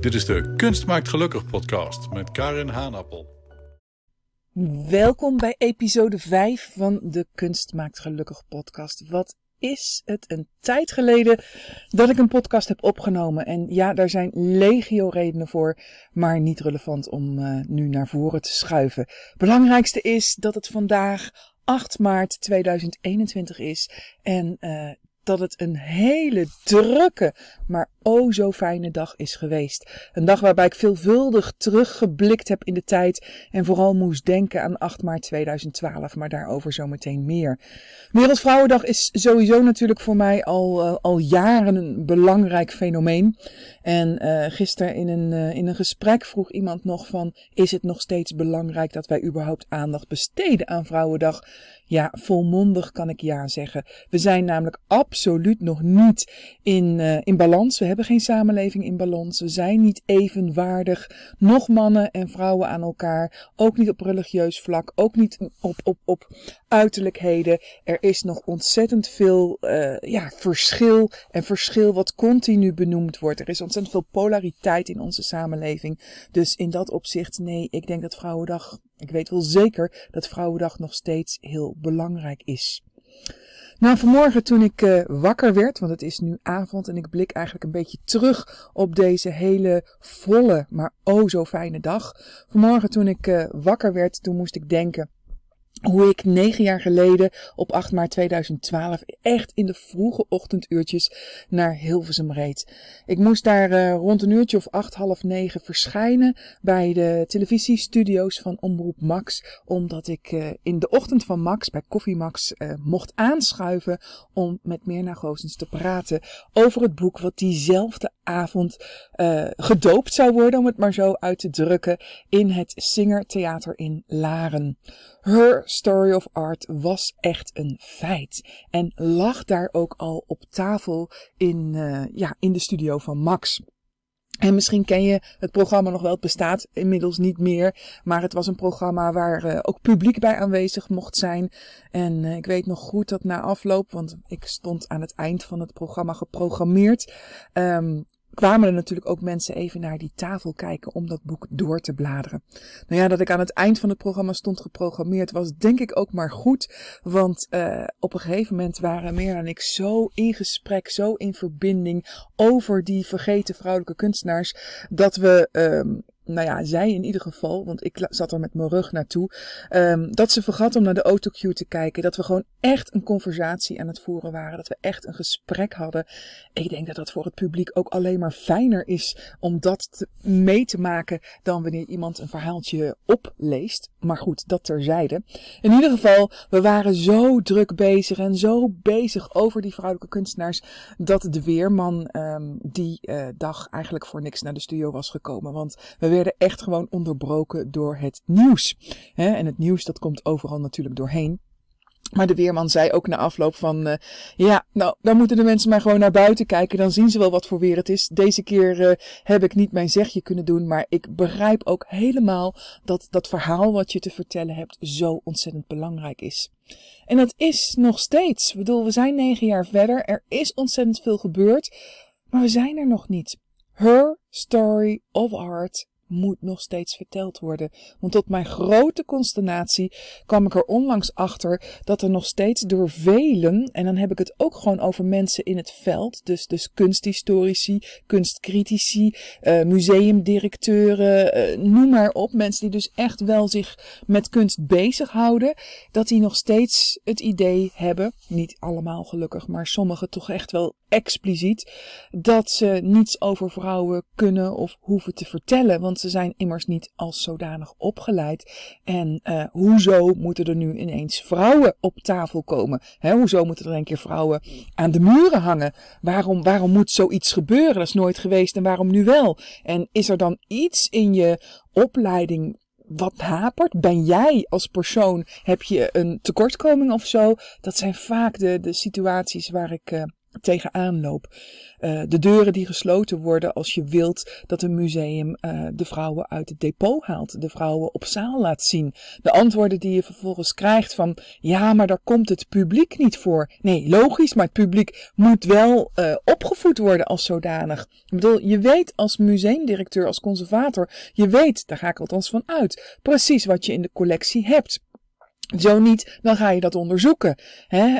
Dit is de Kunst maakt gelukkig podcast met Karin Haanappel. Welkom bij episode 5 van de Kunst maakt gelukkig podcast. Wat is het een tijd geleden dat ik een podcast heb opgenomen. En ja, daar zijn legio redenen voor, maar niet relevant om uh, nu naar voren te schuiven. Belangrijkste is dat het vandaag 8 maart 2021 is en uh, dat het een hele drukke, maar oh zo fijne dag is geweest. Een dag waarbij ik veelvuldig teruggeblikt heb in de tijd en vooral moest denken aan 8 maart 2012, maar daarover zometeen meer. Wereldvrouwendag is sowieso natuurlijk voor mij al, uh, al jaren een belangrijk fenomeen. En uh, gisteren in een, uh, in een gesprek vroeg iemand nog van, is het nog steeds belangrijk dat wij überhaupt aandacht besteden aan Vrouwendag? Ja, volmondig kan ik ja zeggen. We zijn namelijk absoluut nog niet in, in balans. We hebben geen samenleving in balans. We zijn niet evenwaardig. Nog mannen en vrouwen aan elkaar. Ook niet op religieus vlak. Ook niet op, op, op uiterlijkheden. Er is nog ontzettend veel uh, ja, verschil. En verschil wat continu benoemd wordt. Er is ontzettend veel polariteit in onze samenleving. Dus in dat opzicht, nee, ik denk dat Vrouwendag ik weet wel zeker dat Vrouwendag nog steeds heel belangrijk is. Nou, vanmorgen toen ik uh, wakker werd, want het is nu avond en ik blik eigenlijk een beetje terug op deze hele volle, maar oh zo fijne dag. Vanmorgen toen ik uh, wakker werd, toen moest ik denken hoe ik negen jaar geleden op 8 maart 2012 echt in de vroege ochtenduurtjes naar Hilversum reed. Ik moest daar uh, rond een uurtje of acht, half negen verschijnen bij de televisiestudio's van Omroep Max, omdat ik uh, in de ochtend van Max, bij Koffie Max, uh, mocht aanschuiven om met Mirna Goosens te praten over het boek wat diezelfde avond gedoopt zou worden, om het maar zo uit te drukken, in het Singer Theater in Laren. Her Story of Art was echt een feit. En lag daar ook al op tafel in, uh, ja, in de studio van Max. En misschien ken je het programma nog wel. Het bestaat inmiddels niet meer. Maar het was een programma waar uh, ook publiek bij aanwezig mocht zijn. En ik weet nog goed dat na afloop, want ik stond aan het eind van het programma geprogrammeerd. Um, kwamen er natuurlijk ook mensen even naar die tafel kijken om dat boek door te bladeren. Nou ja, dat ik aan het eind van het programma stond geprogrammeerd was denk ik ook maar goed. Want uh, op een gegeven moment waren meer en ik zo in gesprek, zo in verbinding over die vergeten vrouwelijke kunstenaars. Dat we um, nou ja, zij in ieder geval, want ik zat er met mijn rug naartoe, um, dat ze vergat om naar de autocue te kijken. Dat we gewoon echt een conversatie aan het voeren waren. Dat we echt een gesprek hadden. Ik denk dat dat voor het publiek ook alleen maar fijner is om dat mee te maken dan wanneer iemand een verhaaltje opleest. Maar goed, dat terzijde. In ieder geval, we waren zo druk bezig en zo bezig over die vrouwelijke kunstenaars dat de weerman um, die uh, dag eigenlijk voor niks naar de studio was gekomen. Want we werden echt gewoon onderbroken door het nieuws. En het nieuws dat komt overal natuurlijk doorheen. Maar de weerman zei ook na afloop van, uh, ja, nou, dan moeten de mensen maar gewoon naar buiten kijken. Dan zien ze wel wat voor weer het is. Deze keer uh, heb ik niet mijn zegje kunnen doen. Maar ik begrijp ook helemaal dat dat verhaal wat je te vertellen hebt zo ontzettend belangrijk is. En dat is nog steeds. Bedoel, we zijn negen jaar verder. Er is ontzettend veel gebeurd. Maar we zijn er nog niet. Her story of art moet nog steeds verteld worden. Want tot mijn grote consternatie kwam ik er onlangs achter dat er nog steeds door velen, en dan heb ik het ook gewoon over mensen in het veld, dus, dus kunsthistorici, kunstcritici, uh, museumdirecteuren, uh, noem maar op, mensen die dus echt wel zich met kunst bezighouden, dat die nog steeds het idee hebben, niet allemaal gelukkig, maar sommigen toch echt wel expliciet, dat ze niets over vrouwen kunnen of hoeven te vertellen. Want ze zijn immers niet als zodanig opgeleid. En uh, hoezo moeten er nu ineens vrouwen op tafel komen? He, hoezo moeten er een keer vrouwen aan de muren hangen? Waarom, waarom moet zoiets gebeuren? Dat is nooit geweest en waarom nu wel? En is er dan iets in je opleiding wat hapert? Ben jij als persoon, heb je een tekortkoming of zo? Dat zijn vaak de, de situaties waar ik, uh, tegenaan loop. Uh, de deuren die gesloten worden als je wilt dat een museum uh, de vrouwen uit het depot haalt, de vrouwen op zaal laat zien. De antwoorden die je vervolgens krijgt van ja, maar daar komt het publiek niet voor. Nee, logisch, maar het publiek moet wel uh, opgevoed worden als zodanig. Ik bedoel, je weet als museumdirecteur, als conservator, je weet, daar ga ik althans van uit, precies wat je in de collectie hebt. Zo niet, dan ga je dat onderzoeken. Hè?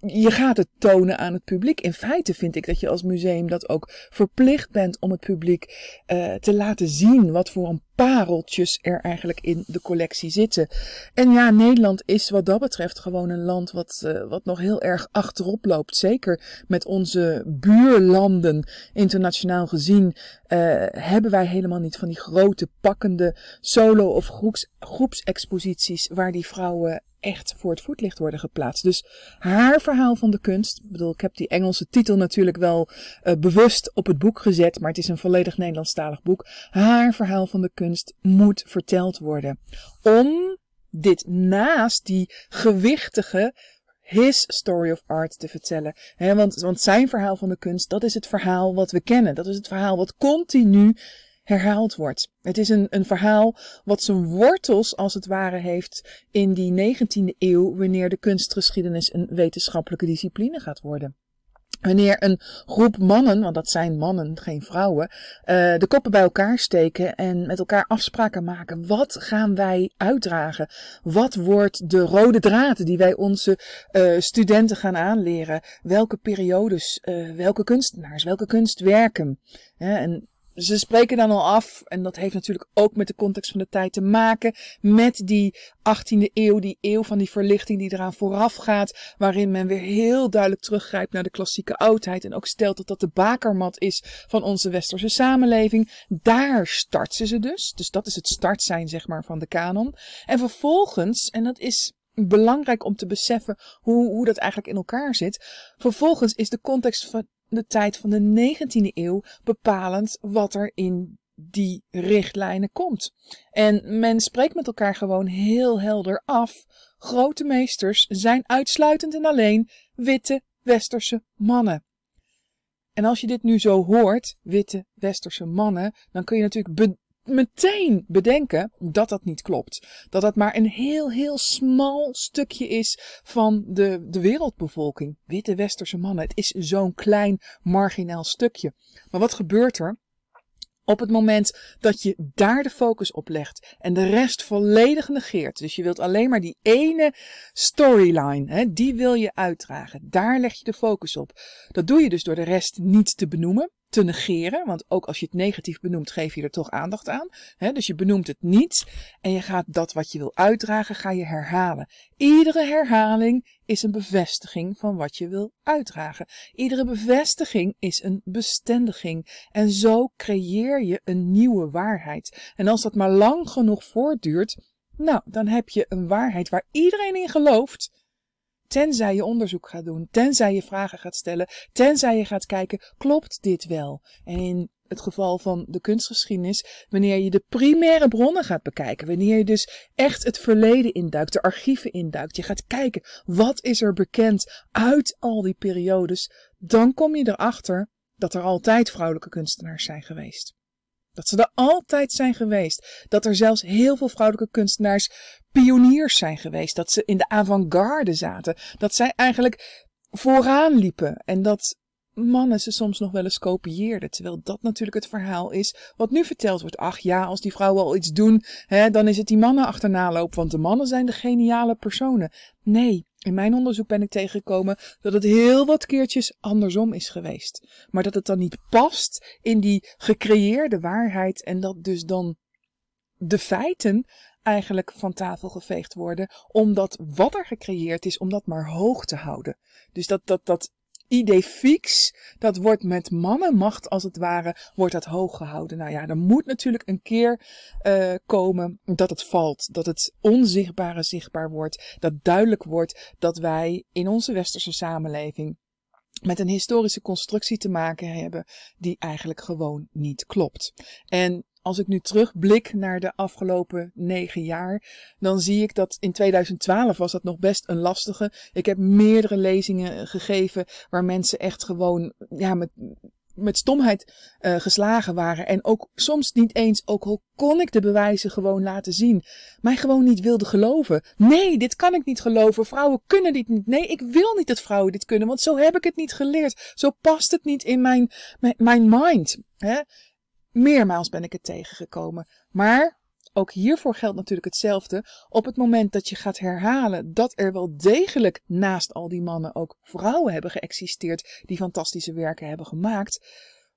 Je gaat het tonen aan het publiek. In feite vind ik dat je als museum dat ook verplicht bent om het publiek uh, te laten zien wat voor een pareltjes er eigenlijk in de collectie zitten. En ja, Nederland is wat dat betreft gewoon een land wat, uh, wat nog heel erg achterop loopt. Zeker met onze buurlanden internationaal gezien uh, hebben wij helemaal niet van die grote pakkende solo- of groeps, groepsexposities waar die vrouwen echt voor het voetlicht worden geplaatst. Dus haar verhaal van de kunst, ik bedoel, ik heb die Engelse titel natuurlijk wel uh, bewust op het boek gezet, maar het is een volledig Nederlandstalig boek. Haar verhaal van de kunst moet verteld worden. Om dit naast die gewichtige his story of art te vertellen. Want, want zijn verhaal van de kunst, dat is het verhaal wat we kennen. Dat is het verhaal wat continu herhaald wordt. Het is een, een verhaal wat zijn wortels als het ware heeft in die 19e eeuw, wanneer de kunstgeschiedenis een wetenschappelijke discipline gaat worden. Wanneer een groep mannen, want dat zijn mannen, geen vrouwen, uh, de koppen bij elkaar steken en met elkaar afspraken maken. Wat gaan wij uitdragen? Wat wordt de rode draad die wij onze uh, studenten gaan aanleren? Welke periodes, uh, welke kunstenaars, welke kunstwerken? en ze spreken dan al af, en dat heeft natuurlijk ook met de context van de tijd te maken, met die 18e eeuw, die eeuw van die verlichting die eraan vooraf gaat, waarin men weer heel duidelijk teruggrijpt naar de klassieke oudheid en ook stelt dat dat de bakermat is van onze westerse samenleving. Daar starten ze dus. Dus dat is het start zijn, zeg maar, van de kanon. En vervolgens, en dat is belangrijk om te beseffen hoe, hoe dat eigenlijk in elkaar zit. Vervolgens is de context van de tijd van de 19e eeuw bepalend wat er in die richtlijnen komt. En men spreekt met elkaar gewoon heel helder af. Grote meesters zijn uitsluitend en alleen witte westerse mannen. En als je dit nu zo hoort, witte westerse mannen, dan kun je natuurlijk meteen bedenken dat dat niet klopt. Dat dat maar een heel, heel smal stukje is van de, de wereldbevolking. Witte westerse mannen. Het is zo'n klein, marginaal stukje. Maar wat gebeurt er? Op het moment dat je daar de focus op legt en de rest volledig negeert. Dus je wilt alleen maar die ene storyline, hè, die wil je uitdragen. Daar leg je de focus op. Dat doe je dus door de rest niet te benoemen te negeren. Want ook als je het negatief benoemt, geef je er toch aandacht aan. dus je benoemt het niet en je gaat dat wat je wil uitdragen, ga je herhalen. Iedere herhaling is een bevestiging van wat je wil uitdragen. Iedere bevestiging is een bestendiging. En zo creëer je een nieuwe waarheid. En als dat maar lang genoeg voortduurt, nou, dan heb je een waarheid waar iedereen in gelooft Tenzij je onderzoek gaat doen, tenzij je vragen gaat stellen, tenzij je gaat kijken, klopt dit wel? En in het geval van de kunstgeschiedenis, wanneer je de primaire bronnen gaat bekijken, wanneer je dus echt het verleden induikt, de archieven induikt, je gaat kijken, wat is er bekend uit al die periodes, dan kom je erachter dat er altijd vrouwelijke kunstenaars zijn geweest. Dat ze er altijd zijn geweest. Dat er zelfs heel veel vrouwelijke kunstenaars pioniers zijn geweest. Dat ze in de avant-garde zaten. Dat zij eigenlijk vooraan liepen. En dat mannen ze soms nog wel eens kopieerden. Terwijl dat natuurlijk het verhaal is wat nu verteld wordt. Ach ja, als die vrouwen al iets doen, hè, dan is het die mannen achterna lopen. Want de mannen zijn de geniale personen. Nee, in mijn onderzoek ben ik tegengekomen dat het heel wat keertjes andersom is geweest. Maar dat het dan niet past in die gecreëerde waarheid en dat dus dan de feiten eigenlijk van tafel geveegd worden, omdat wat er gecreëerd is, om dat maar hoog te houden. Dus dat, dat, dat idee fix, dat wordt met mannenmacht als het ware, wordt dat hoog gehouden. Nou ja, er moet natuurlijk een keer uh, komen dat het valt, dat het onzichtbare zichtbaar wordt, dat duidelijk wordt dat wij in onze westerse samenleving met een historische constructie te maken hebben die eigenlijk gewoon niet klopt. En als ik nu terugblik naar de afgelopen negen jaar, dan zie ik dat in 2012 was dat nog best een lastige. Ik heb meerdere lezingen gegeven waar mensen echt gewoon ja, met, met stomheid uh, geslagen waren. En ook soms niet eens, ook al kon ik de bewijzen gewoon laten zien, mij gewoon niet wilde geloven. Nee, dit kan ik niet geloven. Vrouwen kunnen dit niet. Nee, ik wil niet dat vrouwen dit kunnen, want zo heb ik het niet geleerd. Zo past het niet in mijn, mijn, mijn mind. Hè? Meermaals ben ik het tegengekomen. Maar ook hiervoor geldt natuurlijk hetzelfde. Op het moment dat je gaat herhalen dat er wel degelijk naast al die mannen ook vrouwen hebben geëxisteerd die fantastische werken hebben gemaakt,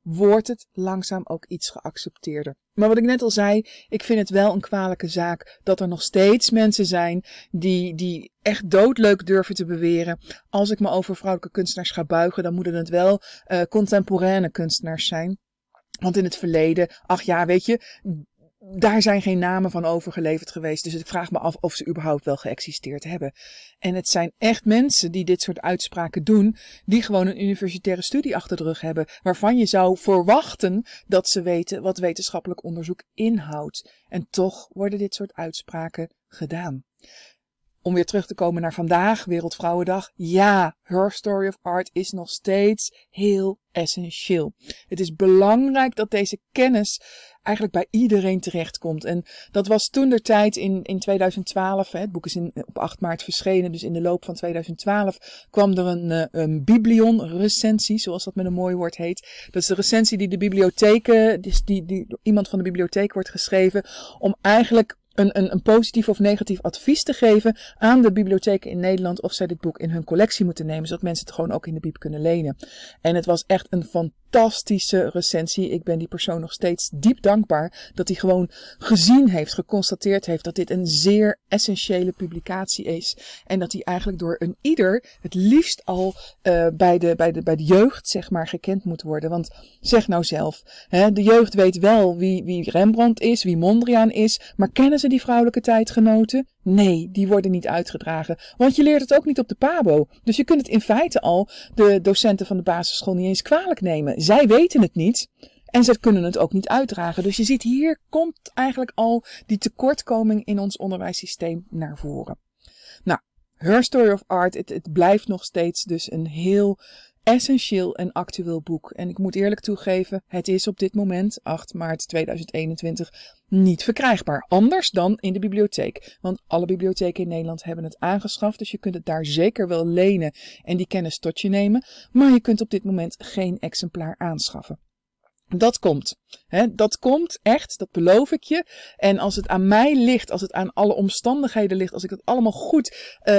wordt het langzaam ook iets geaccepteerder. Maar wat ik net al zei, ik vind het wel een kwalijke zaak dat er nog steeds mensen zijn die, die echt doodleuk durven te beweren. Als ik me over vrouwelijke kunstenaars ga buigen, dan moeten het wel uh, contemporaine kunstenaars zijn. Want in het verleden, ach ja, weet je, daar zijn geen namen van overgeleverd geweest. Dus ik vraag me af of ze überhaupt wel geëxisteerd hebben. En het zijn echt mensen die dit soort uitspraken doen, die gewoon een universitaire studie achter de rug hebben, waarvan je zou verwachten dat ze weten wat wetenschappelijk onderzoek inhoudt. En toch worden dit soort uitspraken gedaan. Om weer terug te komen naar vandaag, Wereldvrouwendag. Ja, Her Story of Art is nog steeds heel essentieel. Het is belangrijk dat deze kennis eigenlijk bij iedereen terechtkomt. En dat was toen de tijd in, in 2012. Hè, het boek is in, op 8 maart verschenen, dus in de loop van 2012 kwam er een, eh, een biblion-recensie, zoals dat met een mooi woord heet. Dat is de recensie die de bibliotheken, die, die, die door iemand van de bibliotheek wordt geschreven, om eigenlijk een, een, een positief of negatief advies te geven aan de bibliotheken in Nederland of zij dit boek in hun collectie moeten nemen, zodat mensen het gewoon ook in de bib kunnen lenen. En het was echt een fantastische recensie. Ik ben die persoon nog steeds diep dankbaar dat hij gewoon gezien heeft, geconstateerd heeft dat dit een zeer essentiële publicatie is. En dat hij eigenlijk door een ieder het liefst al uh, bij, de, bij, de, bij de jeugd, zeg maar, gekend moet worden. Want zeg nou zelf, hè, de jeugd weet wel wie, wie Rembrandt is, wie Mondriaan is, maar kennen ze die vrouwelijke tijdgenoten? Nee, die worden niet uitgedragen. Want je leert het ook niet op de PABO. Dus je kunt het in feite al de docenten van de basisschool niet eens kwalijk nemen. Zij weten het niet. En ze kunnen het ook niet uitdragen. Dus je ziet hier komt eigenlijk al die tekortkoming in ons onderwijssysteem naar voren. Nou, Her Story of Art, het, het blijft nog steeds dus een heel essentieel en actueel boek. En ik moet eerlijk toegeven, het is op dit moment, 8 maart 2021, niet verkrijgbaar. Anders dan in de bibliotheek. Want alle bibliotheken in Nederland hebben het aangeschaft. Dus je kunt het daar zeker wel lenen en die kennis tot je nemen. Maar je kunt op dit moment geen exemplaar aanschaffen. Dat komt. He, dat komt echt, dat beloof ik je. En als het aan mij ligt, als het aan alle omstandigheden ligt, als ik het allemaal goed uh,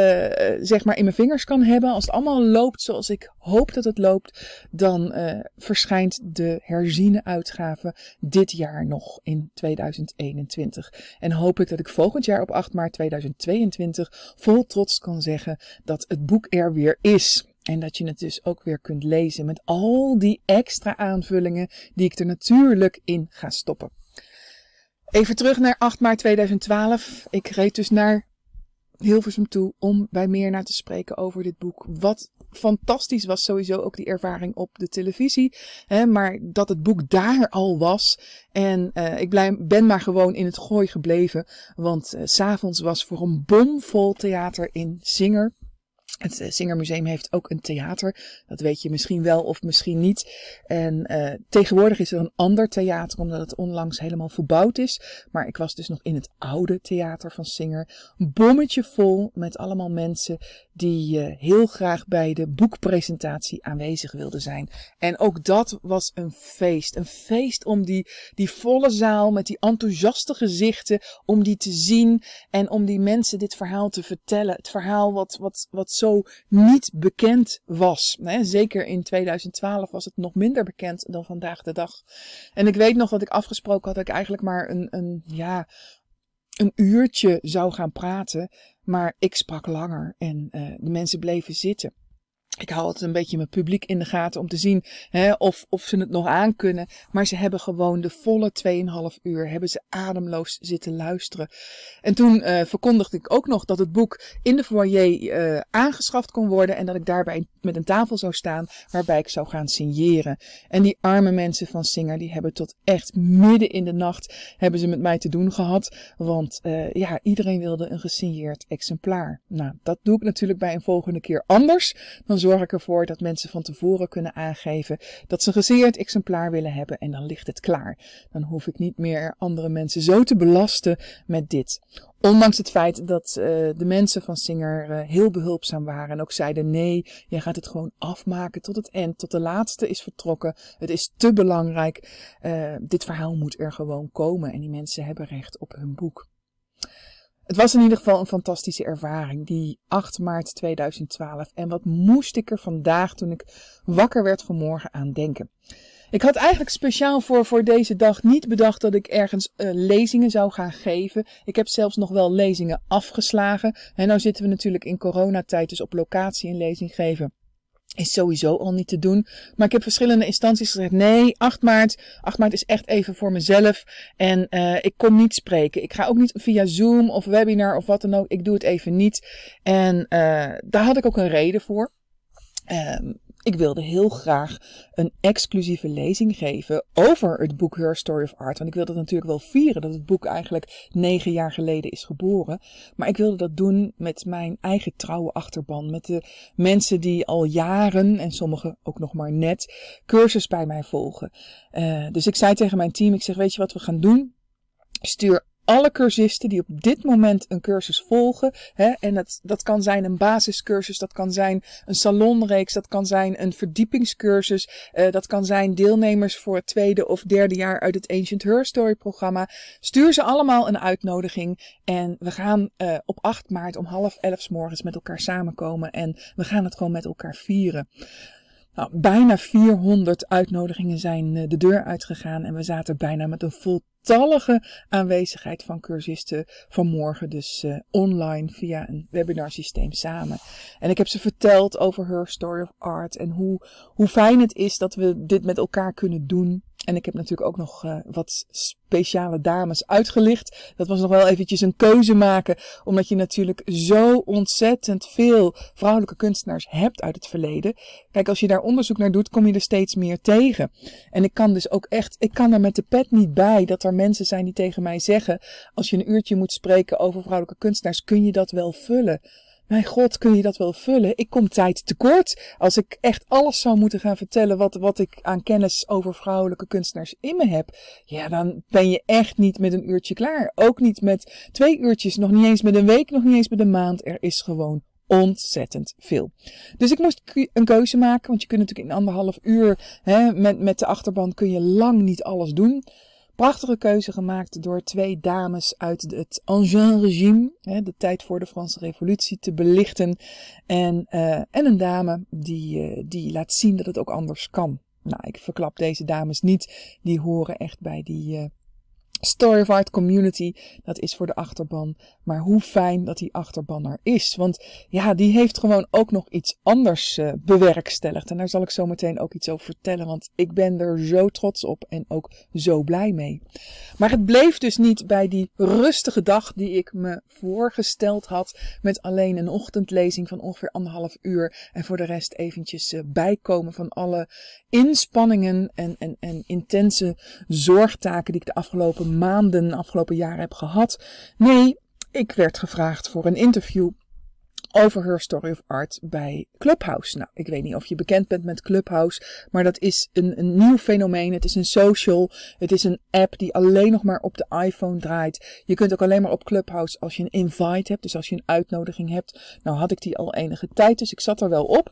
zeg maar in mijn vingers kan hebben, als het allemaal loopt zoals ik hoop dat het loopt, dan uh, verschijnt de herziene uitgave dit jaar nog in 2021. En hoop ik dat ik volgend jaar op 8 maart 2022 vol trots kan zeggen dat het boek er weer is. En dat je het dus ook weer kunt lezen met al die extra aanvullingen die ik er natuurlijk in ga stoppen. Even terug naar 8 maart 2012. Ik reed dus naar Hilversum toe om bij meer naar te spreken over dit boek. Wat fantastisch was sowieso ook die ervaring op de televisie. Hè, maar dat het boek daar al was. En uh, ik blij, ben maar gewoon in het gooi gebleven. Want uh, s'avonds was voor een bomvol theater in Singer. Het eh, Singermuseum heeft ook een theater. Dat weet je misschien wel of misschien niet. En uh, tegenwoordig is er een ander theater, omdat het onlangs helemaal verbouwd is. Maar ik was dus nog in het oude theater van Singer. Bommetje vol met allemaal mensen die uh, heel graag bij de boekpresentatie aanwezig wilden zijn. En ook dat was een feest. Een feest om die, die volle zaal met die enthousiaste gezichten, om die te zien en om die mensen dit verhaal te vertellen. Het verhaal wat, wat, wat zo niet bekend was. Zeker in 2012 was het nog minder bekend dan vandaag de dag. En ik weet nog dat ik afgesproken had dat ik eigenlijk maar een, een, ja, een uurtje zou gaan praten. Maar ik sprak langer en uh, de mensen bleven zitten. Ik hou altijd een beetje mijn publiek in de gaten om te zien hè, of, of ze het nog aan kunnen. Maar ze hebben gewoon de volle 2,5 uur hebben ze ademloos zitten luisteren. En toen uh, verkondigde ik ook nog dat het boek in de foyer uh, aangeschaft kon worden. En dat ik daarbij met een tafel zou staan waarbij ik zou gaan signeren. En die arme mensen van Singer die hebben tot echt midden in de nacht hebben ze met mij te doen gehad. Want uh, ja, iedereen wilde een gesigneerd exemplaar. Nou, dat doe ik natuurlijk bij een volgende keer anders. Dan zorg ik ervoor dat mensen van tevoren kunnen aangeven dat ze een gesigneerd exemplaar willen hebben en dan ligt het klaar. Dan hoef ik niet meer andere mensen zo te belasten met dit. Ondanks het feit dat uh, de mensen van Singer uh, heel behulpzaam waren en ook zeiden: nee, jij gaat het gewoon afmaken tot het eind, tot de laatste is vertrokken. Het is te belangrijk. Uh, dit verhaal moet er gewoon komen en die mensen hebben recht op hun boek. Het was in ieder geval een fantastische ervaring, die 8 maart 2012. En wat moest ik er vandaag, toen ik wakker werd vanmorgen, aan denken? Ik had eigenlijk speciaal voor, voor deze dag niet bedacht dat ik ergens uh, lezingen zou gaan geven. Ik heb zelfs nog wel lezingen afgeslagen. En nou zitten we natuurlijk in coronatijd, dus op locatie een lezing geven is sowieso al niet te doen. Maar ik heb verschillende instanties gezegd: nee, 8 maart. 8 maart is echt even voor mezelf. En uh, ik kom niet spreken. Ik ga ook niet via Zoom of webinar of wat dan ook. Ik doe het even niet. En uh, daar had ik ook een reden voor. Um, ik wilde heel graag een exclusieve lezing geven over het boek Her Story of Art. Want ik wilde natuurlijk wel vieren dat het boek eigenlijk negen jaar geleden is geboren. Maar ik wilde dat doen met mijn eigen trouwe achterban. Met de mensen die al jaren, en sommigen ook nog maar net, cursus bij mij volgen. Uh, dus ik zei tegen mijn team, ik zeg, weet je wat we gaan doen? Stuur alle cursisten die op dit moment een cursus volgen. Hè, en dat, dat kan zijn een basiscursus, dat kan zijn een salonreeks, dat kan zijn een verdiepingscursus, uh, dat kan zijn deelnemers voor het tweede of derde jaar uit het Ancient Her Story programma. Stuur ze allemaal een uitnodiging en we gaan uh, op 8 maart om half elf s morgens met elkaar samenkomen en we gaan het gewoon met elkaar vieren. Nou, bijna 400 uitnodigingen zijn eh, de deur uitgegaan en we zaten bijna met een voltallige aanwezigheid van cursisten vanmorgen, dus uh, online via een webinarsysteem samen. En ik heb ze verteld over Her Story of Art en hoe, hoe fijn het is dat we dit met elkaar kunnen doen. En ik heb natuurlijk ook nog uh, wat speciale dames uitgelicht. Dat was nog wel eventjes een keuze maken, omdat je natuurlijk zo ontzettend veel vrouwelijke kunstenaars hebt uit het verleden. Kijk, als je daar onderzoek naar doet, kom je er steeds meer tegen. En ik kan dus ook echt, ik kan er met de pet niet bij dat er mensen zijn die tegen mij zeggen, als je een uurtje moet spreken over vrouwelijke kunstenaars, kun je dat wel vullen. Mijn god, kun je dat wel vullen? Ik kom tijd tekort. Als ik echt alles zou moeten gaan vertellen wat, wat ik aan kennis over vrouwelijke kunstenaars in me heb. Ja, dan ben je echt niet met een uurtje klaar. Ook niet met twee uurtjes, nog niet eens met een week, nog niet eens met een maand. Er is gewoon ontzettend veel. Dus ik moest een keuze maken, want je kunt natuurlijk in anderhalf uur hè, met, met de achterban kun je lang niet alles doen prachtige keuze gemaakt door twee dames uit het Ancien-regime, de tijd voor de Franse Revolutie, te belichten. En, uh, en een dame die, uh, die laat zien dat het ook anders kan. Nou, ik verklap deze dames niet, die horen echt bij die, uh, Story of Art Community, dat is voor de achterban. Maar hoe fijn dat die achterban er is. Want ja, die heeft gewoon ook nog iets anders uh, bewerkstelligd. En daar zal ik zo meteen ook iets over vertellen. Want ik ben er zo trots op en ook zo blij mee. Maar het bleef dus niet bij die rustige dag die ik me voorgesteld had. Met alleen een ochtendlezing van ongeveer anderhalf uur. En voor de rest eventjes uh, bijkomen van alle inspanningen en, en, en intense zorgtaken die ik de afgelopen maanden, afgelopen jaren heb gehad. Nee, ik werd gevraagd voor een interview over Her Story of Art bij Clubhouse. Nou, ik weet niet of je bekend bent met Clubhouse, maar dat is een, een nieuw fenomeen. Het is een social, het is een app die alleen nog maar op de iPhone draait. Je kunt ook alleen maar op Clubhouse als je een invite hebt, dus als je een uitnodiging hebt. Nou had ik die al enige tijd, dus ik zat er wel op.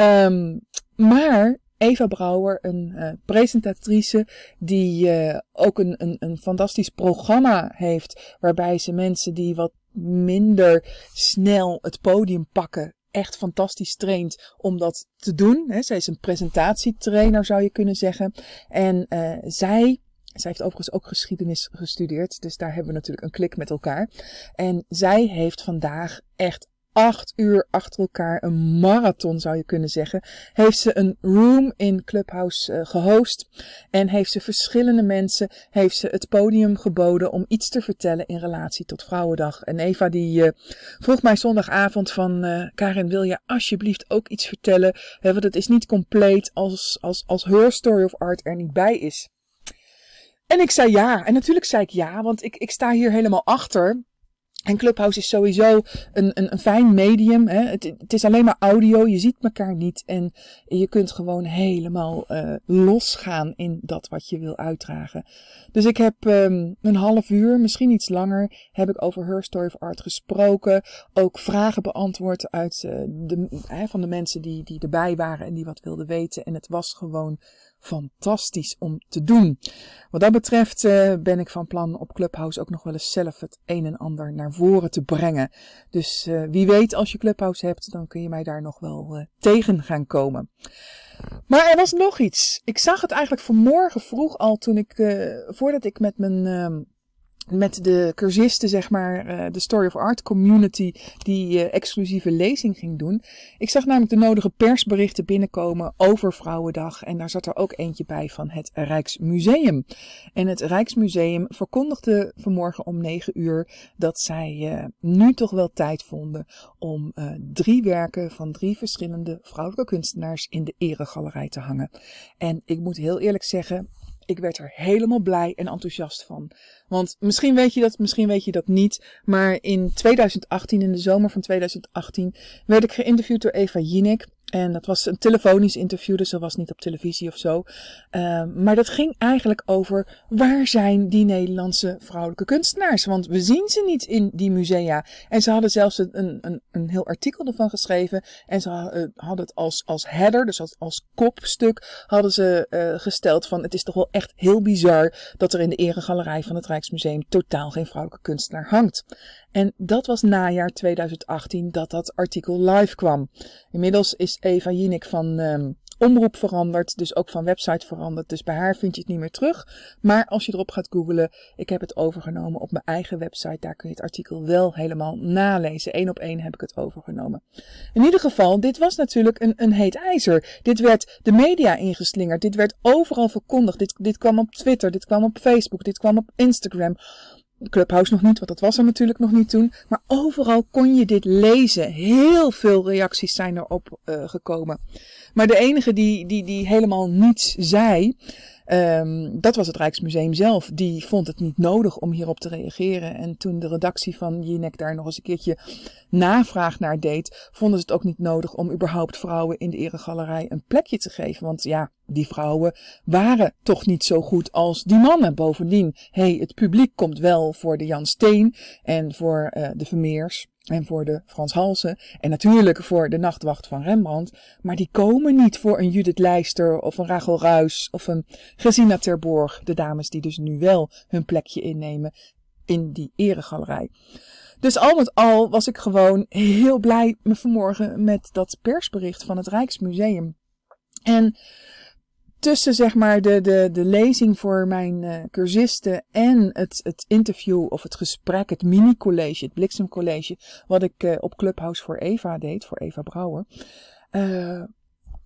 Um, maar Eva Brouwer, een uh, presentatrice die uh, ook een, een, een fantastisch programma heeft. Waarbij ze mensen die wat minder snel het podium pakken. Echt fantastisch traint om dat te doen. Zij is een presentatietrainer zou je kunnen zeggen. En uh, zij zij heeft overigens ook geschiedenis gestudeerd, dus daar hebben we natuurlijk een klik met elkaar. En zij heeft vandaag echt acht uur achter elkaar, een marathon zou je kunnen zeggen, heeft ze een room in Clubhouse uh, gehost. En heeft ze verschillende mensen, heeft ze het podium geboden om iets te vertellen in relatie tot Vrouwendag. En Eva die uh, vroeg mij zondagavond van, uh, Karin wil je alsjeblieft ook iets vertellen? Want het is niet compleet als, als, als her story of art er niet bij is. En ik zei ja. En natuurlijk zei ik ja, want ik, ik sta hier helemaal achter. En Clubhouse is sowieso een, een, een fijn medium. Hè? Het, het, is alleen maar audio, je ziet elkaar niet. En je kunt gewoon helemaal uh, losgaan in dat wat je wil uitdragen. Dus ik heb um, een half uur, misschien iets langer, heb ik over Her Story of Art gesproken. Ook vragen beantwoord uit, uh, de, hè, van de mensen die, die erbij waren en die wat wilden weten. En het was gewoon fantastisch om te doen. Wat dat betreft uh, ben ik van plan op Clubhouse ook nog wel eens zelf het een en ander naar voren te brengen. Dus uh, wie weet, als je Clubhouse hebt, dan kun je mij daar nog wel uh, tegen gaan komen. Maar er was nog iets. Ik zag het eigenlijk vanmorgen vroeg al toen ik, voordat ik met mijn ehm, met de cursisten, zeg maar, uh, de Story of Art community, die uh, exclusieve lezing ging doen. Ik zag namelijk de nodige persberichten binnenkomen over Vrouwendag. En daar zat er ook eentje bij van het Rijksmuseum. En het Rijksmuseum verkondigde vanmorgen om 9 uur dat zij uh, nu toch wel tijd vonden om drie werken van drie verschillende vrouwelijke kunstenaars in de eregalerij te hangen. En ik moet heel eerlijk zeggen, ik werd er helemaal blij en enthousiast van. Want misschien weet je dat, misschien weet je dat niet. Maar in 2018, in de zomer van 2018, werd ik geïnterviewd door Eva Jinek. En dat was een telefonisch interview, dus dat was niet op televisie of zo. Uh, maar dat ging eigenlijk over waar zijn die Nederlandse vrouwelijke kunstenaars? Want we zien ze niet in die musea. En ze hadden zelfs een, een, een heel artikel ervan geschreven. En ze hadden het als, als header, dus als, als kopstuk, hadden ze uh, gesteld van het is toch wel echt heel bizar dat er in de eregalerij van het Rijksmuseum totaal geen vrouwelijke kunstenaar hangt. En dat was najaar 2018 dat dat artikel live kwam. Inmiddels is Eva Jinek van um, omroep veranderd, dus ook van website veranderd. Dus bij haar vind je het niet meer terug. Maar als je erop gaat googlen, ik heb het overgenomen op mijn eigen website. Daar kun je het artikel wel helemaal nalezen. Eén op één heb ik het overgenomen. In ieder geval, dit was natuurlijk een, een heet ijzer. Dit werd de media ingeslingerd. Dit werd overal verkondigd. Dit, dit kwam op Twitter, dit kwam op Facebook, dit kwam op Instagram. Clubhouse nog niet, want dat was er natuurlijk nog niet toen. Maar overal kon je dit lezen. Heel veel reacties zijn erop uh, gekomen. Maar de enige die, die, die helemaal niets zei, um, dat was het Rijksmuseum zelf. Die vond het niet nodig om hierop te reageren. En toen de redactie van Jinek daar nog eens een keertje navraag naar deed, vonden ze het ook niet nodig om überhaupt vrouwen in de eregalerij een plekje te geven. Want ja, die vrouwen waren toch niet zo goed als die mannen. Bovendien, hey, het publiek komt wel voor de Jan Steen en voor uh, de Vermeers. En voor de Frans Halsen. En natuurlijk voor de nachtwacht van Rembrandt. Maar die komen niet voor een Judith Leister of een Rachel Ruis of een Gesina Terborg. De dames die dus nu wel hun plekje innemen in die eregalerij. Dus al met al was ik gewoon heel blij me vanmorgen met dat persbericht van het Rijksmuseum. En tussen zeg maar de, de, de lezing voor mijn uh, cursisten en het, het interview of het gesprek, het mini-college, het bliksemcollege, wat ik uh, op Clubhouse voor Eva deed, voor Eva Brouwer, uh,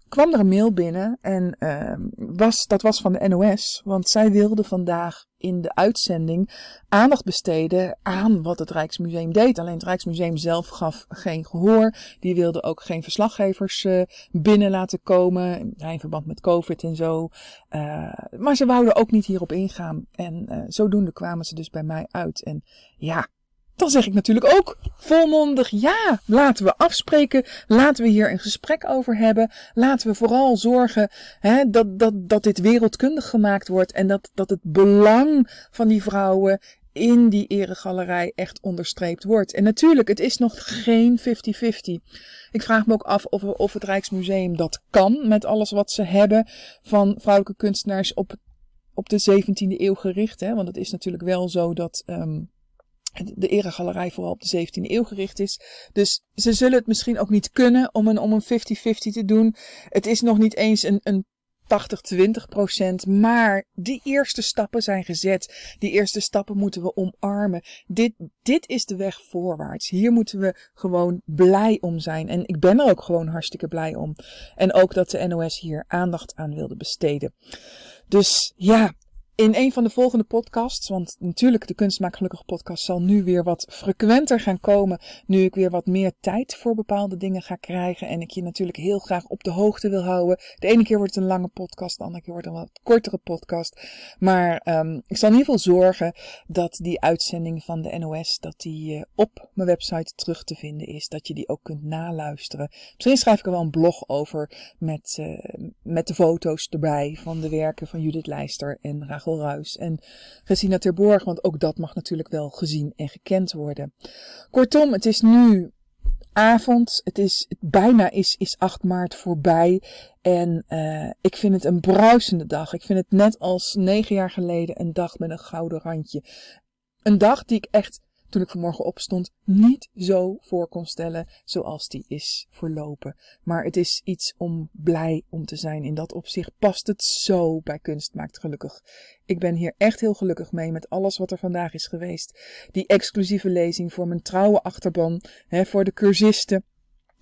kwam er een mail binnen en uh, was, dat was van de NOS, want zij wilde vandaag in de uitzending aandacht besteden aan wat het Rijksmuseum deed. Alleen het Rijksmuseum zelf gaf geen gehoor. Die wilde ook geen verslaggevers uh, binnen laten komen in verband met COVID en zo. Uh, maar ze wouden ook niet hierop ingaan. En uh, zodoende kwamen ze dus bij mij uit. En ja, dan zeg ik natuurlijk ook volmondig ja. Laten we afspreken. Laten we hier een gesprek over hebben. Laten we vooral zorgen hè, dat, dat, dat dit wereldkundig gemaakt wordt. En dat, dat het belang van die vrouwen in die eregalerij echt onderstreept wordt. En natuurlijk, het is nog geen 50-50. Ik vraag me ook af of, of het Rijksmuseum dat kan met alles wat ze hebben van vrouwelijke kunstenaars op, op de 17e eeuw gericht. Hè? Want het is natuurlijk wel zo dat um, de eregalerij vooral op de 17e eeuw gericht is. Dus ze zullen het misschien ook niet kunnen om een, om een 50-50 te doen. Het is nog niet eens een, een 80, 20 procent. Maar die eerste stappen zijn gezet. Die eerste stappen moeten we omarmen. Dit, dit is de weg voorwaarts. Hier moeten we gewoon blij om zijn. En ik ben er ook gewoon hartstikke blij om. En ook dat de NOS hier aandacht aan wilde besteden. Dus ja, in een van de volgende podcasts, want natuurlijk de Kunstmaak Gelukkig podcast zal nu weer wat frequenter gaan komen, nu ik weer wat meer tijd voor bepaalde dingen ga krijgen en ik je natuurlijk heel graag op de hoogte wil houden. De ene keer wordt het een lange podcast, de andere keer wordt het een wat kortere podcast. Maar um, ik zal in ieder geval zorgen dat die uitzending van de NOS, dat die uh, op mijn website terug te vinden is, dat je die ook kunt naluisteren. Misschien schrijf ik er wel een blog over met, uh, met de foto's erbij van de werken van Judith Leister en Rachel Ruis en Gesina Terborg, want ook dat mag natuurlijk wel gezien en gekend worden. Kortom, het is nu avond. Het is bijna is, is 8 maart voorbij. En uh, ik vind het een bruisende dag. Ik vind het net als negen jaar geleden een dag met een gouden randje. Een dag die ik echt toen ik vanmorgen opstond niet zo voor kon stellen zoals die is verlopen. Maar het is iets om blij om te zijn. In dat opzicht past het zo bij Kunst Maakt Gelukkig. Ik ben hier echt heel gelukkig mee met alles wat er vandaag is geweest. Die exclusieve lezing voor mijn trouwe achterban, hè, voor de cursisten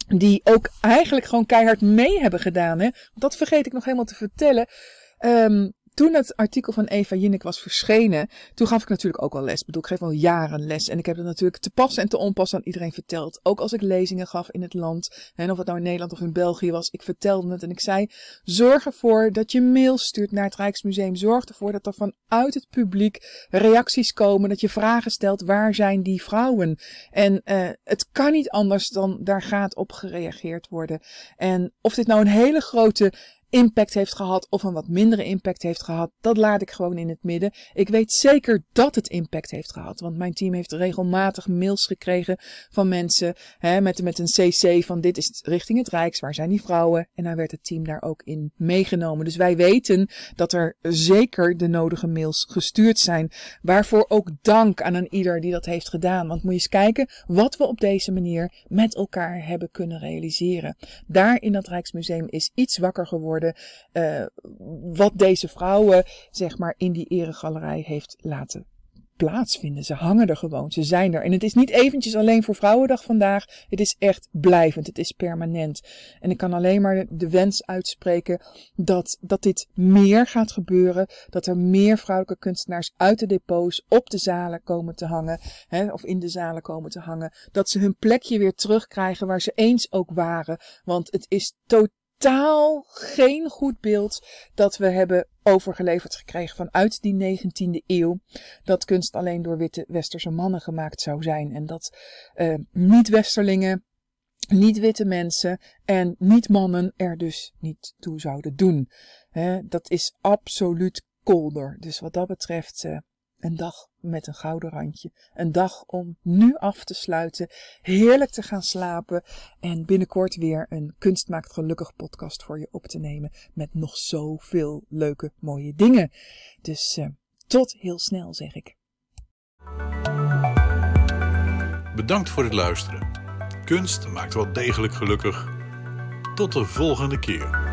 die ook eigenlijk gewoon keihard mee hebben gedaan. Hè? Dat vergeet ik nog helemaal te vertellen. Um, toen het artikel van Eva Jinnik was verschenen, toen gaf ik natuurlijk ook al les. Ik bedoel, ik geef al jaren les. En ik heb het natuurlijk te pas en te onpas aan iedereen verteld. Ook als ik lezingen gaf in het land. En of het nou in Nederland of in België was. Ik vertelde het en ik zei, zorg ervoor dat je mails stuurt naar het Rijksmuseum. Zorg ervoor dat er vanuit het publiek reacties komen. Dat je vragen stelt, waar zijn die vrouwen? En uh, het kan niet anders dan daar gaat op gereageerd worden. En of dit nou een hele grote impact heeft gehad of een wat mindere impact heeft gehad, dat laat ik gewoon in het midden. Ik weet zeker dat het impact heeft gehad, want mijn team heeft regelmatig mails gekregen van mensen hè, met, met een cc van dit is richting het Rijks, waar zijn die vrouwen? En dan werd het team daar ook in meegenomen. Dus wij weten dat er zeker de nodige mails gestuurd zijn, waarvoor ook dank aan een ieder die dat heeft gedaan. Want moet je eens kijken wat we op deze manier met elkaar hebben kunnen realiseren. Daar in dat Rijksmuseum is iets wakker geworden uh, wat deze vrouwen, zeg maar, in die eregalerij heeft laten plaatsvinden. Ze hangen er gewoon, ze zijn er. En het is niet eventjes alleen voor Vrouwendag vandaag. Het is echt blijvend, het is permanent. En ik kan alleen maar de wens uitspreken dat, dat dit meer gaat gebeuren. Dat er meer vrouwelijke kunstenaars uit de depots op de zalen komen te hangen. Hè, of in de zalen komen te hangen. Dat ze hun plekje weer terugkrijgen waar ze eens ook waren. Want het is totaal totaal geen goed beeld dat we hebben overgeleverd gekregen vanuit die 19e eeuw. Dat kunst alleen door witte westerse mannen gemaakt zou zijn. En dat uh, niet-westerlingen, niet-witte mensen en niet-mannen er dus niet toe zouden doen. He, dat is absoluut kolder. Dus wat dat betreft, uh, een dag met een gouden randje. Een dag om nu af te sluiten, heerlijk te gaan slapen en binnenkort weer een Kunst maakt gelukkig podcast voor je op te nemen met nog zoveel leuke mooie dingen. Dus uh, tot heel snel zeg ik. Bedankt voor het luisteren. Kunst maakt wel degelijk gelukkig. Tot de volgende keer.